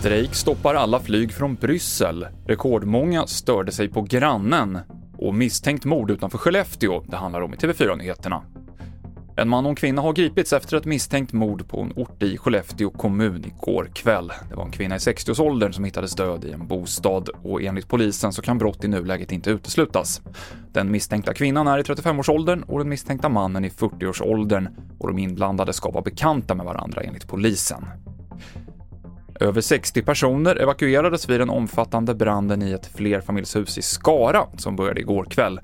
Strejk stoppar alla flyg från Bryssel. Rekordmånga störde sig på grannen. Och misstänkt mord utanför Skellefteå, det handlar om i TV4-nyheterna. En man och en kvinna har gripits efter ett misstänkt mord på en ort i Skellefteå kommun igår kväll. Det var en kvinna i 60-årsåldern som hittades död i en bostad och enligt polisen så kan brott i nuläget inte uteslutas. Den misstänkta kvinnan är i 35-årsåldern och den misstänkta mannen i 40-årsåldern och de inblandade ska vara bekanta med varandra enligt polisen. Över 60 personer evakuerades vid den omfattande branden i ett flerfamiljshus i Skara som började igår kväll.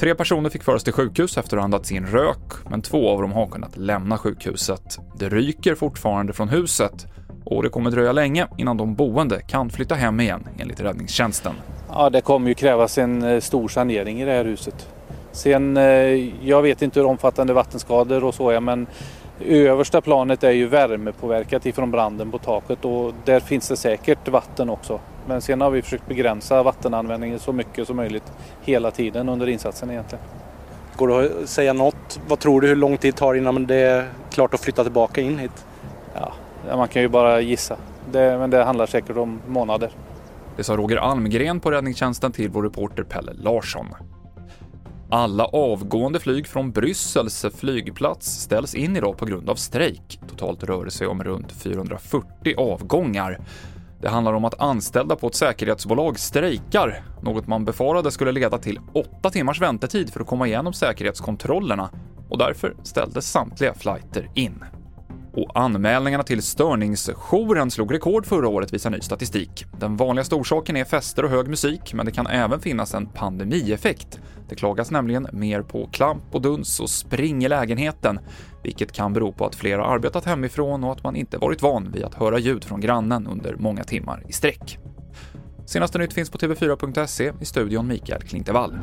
Tre personer fick föras till sjukhus efter att ha andats in rök, men två av dem har kunnat lämna sjukhuset. Det ryker fortfarande från huset och det kommer dröja länge innan de boende kan flytta hem igen, enligt räddningstjänsten. Ja, det kommer ju krävas en eh, stor sanering i det här huset. Sen, eh, jag vet inte hur omfattande vattenskador och så är, men översta planet är ju värmepåverkat ifrån branden på taket och där finns det säkert vatten också. Men sen har vi försökt begränsa vattenanvändningen så mycket som möjligt hela tiden under insatsen egentligen. Går det att säga något? Vad tror du hur lång tid det tar innan det är klart att flytta tillbaka in hit? Ja, man kan ju bara gissa. Det, men det handlar säkert om månader. Det sa Roger Almgren på räddningstjänsten till vår reporter Pelle Larsson. Alla avgående flyg från Bryssels flygplats ställs in idag på grund av strejk. Totalt rör det sig om runt 440 avgångar. Det handlar om att anställda på ett säkerhetsbolag strejkar, något man befarade skulle leda till åtta timmars väntetid för att komma igenom säkerhetskontrollerna och därför ställdes samtliga flighter in. Och anmälningarna till störningsjouren slog rekord förra året visar ny statistik. Den vanligaste orsaken är fester och hög musik, men det kan även finnas en pandemieffekt. Det klagas nämligen mer på klamp och duns och spring i lägenheten, vilket kan bero på att flera arbetat hemifrån och att man inte varit van vid att höra ljud från grannen under många timmar i sträck. Senaste nytt finns på tv4.se, i studion Mikael Klintevall.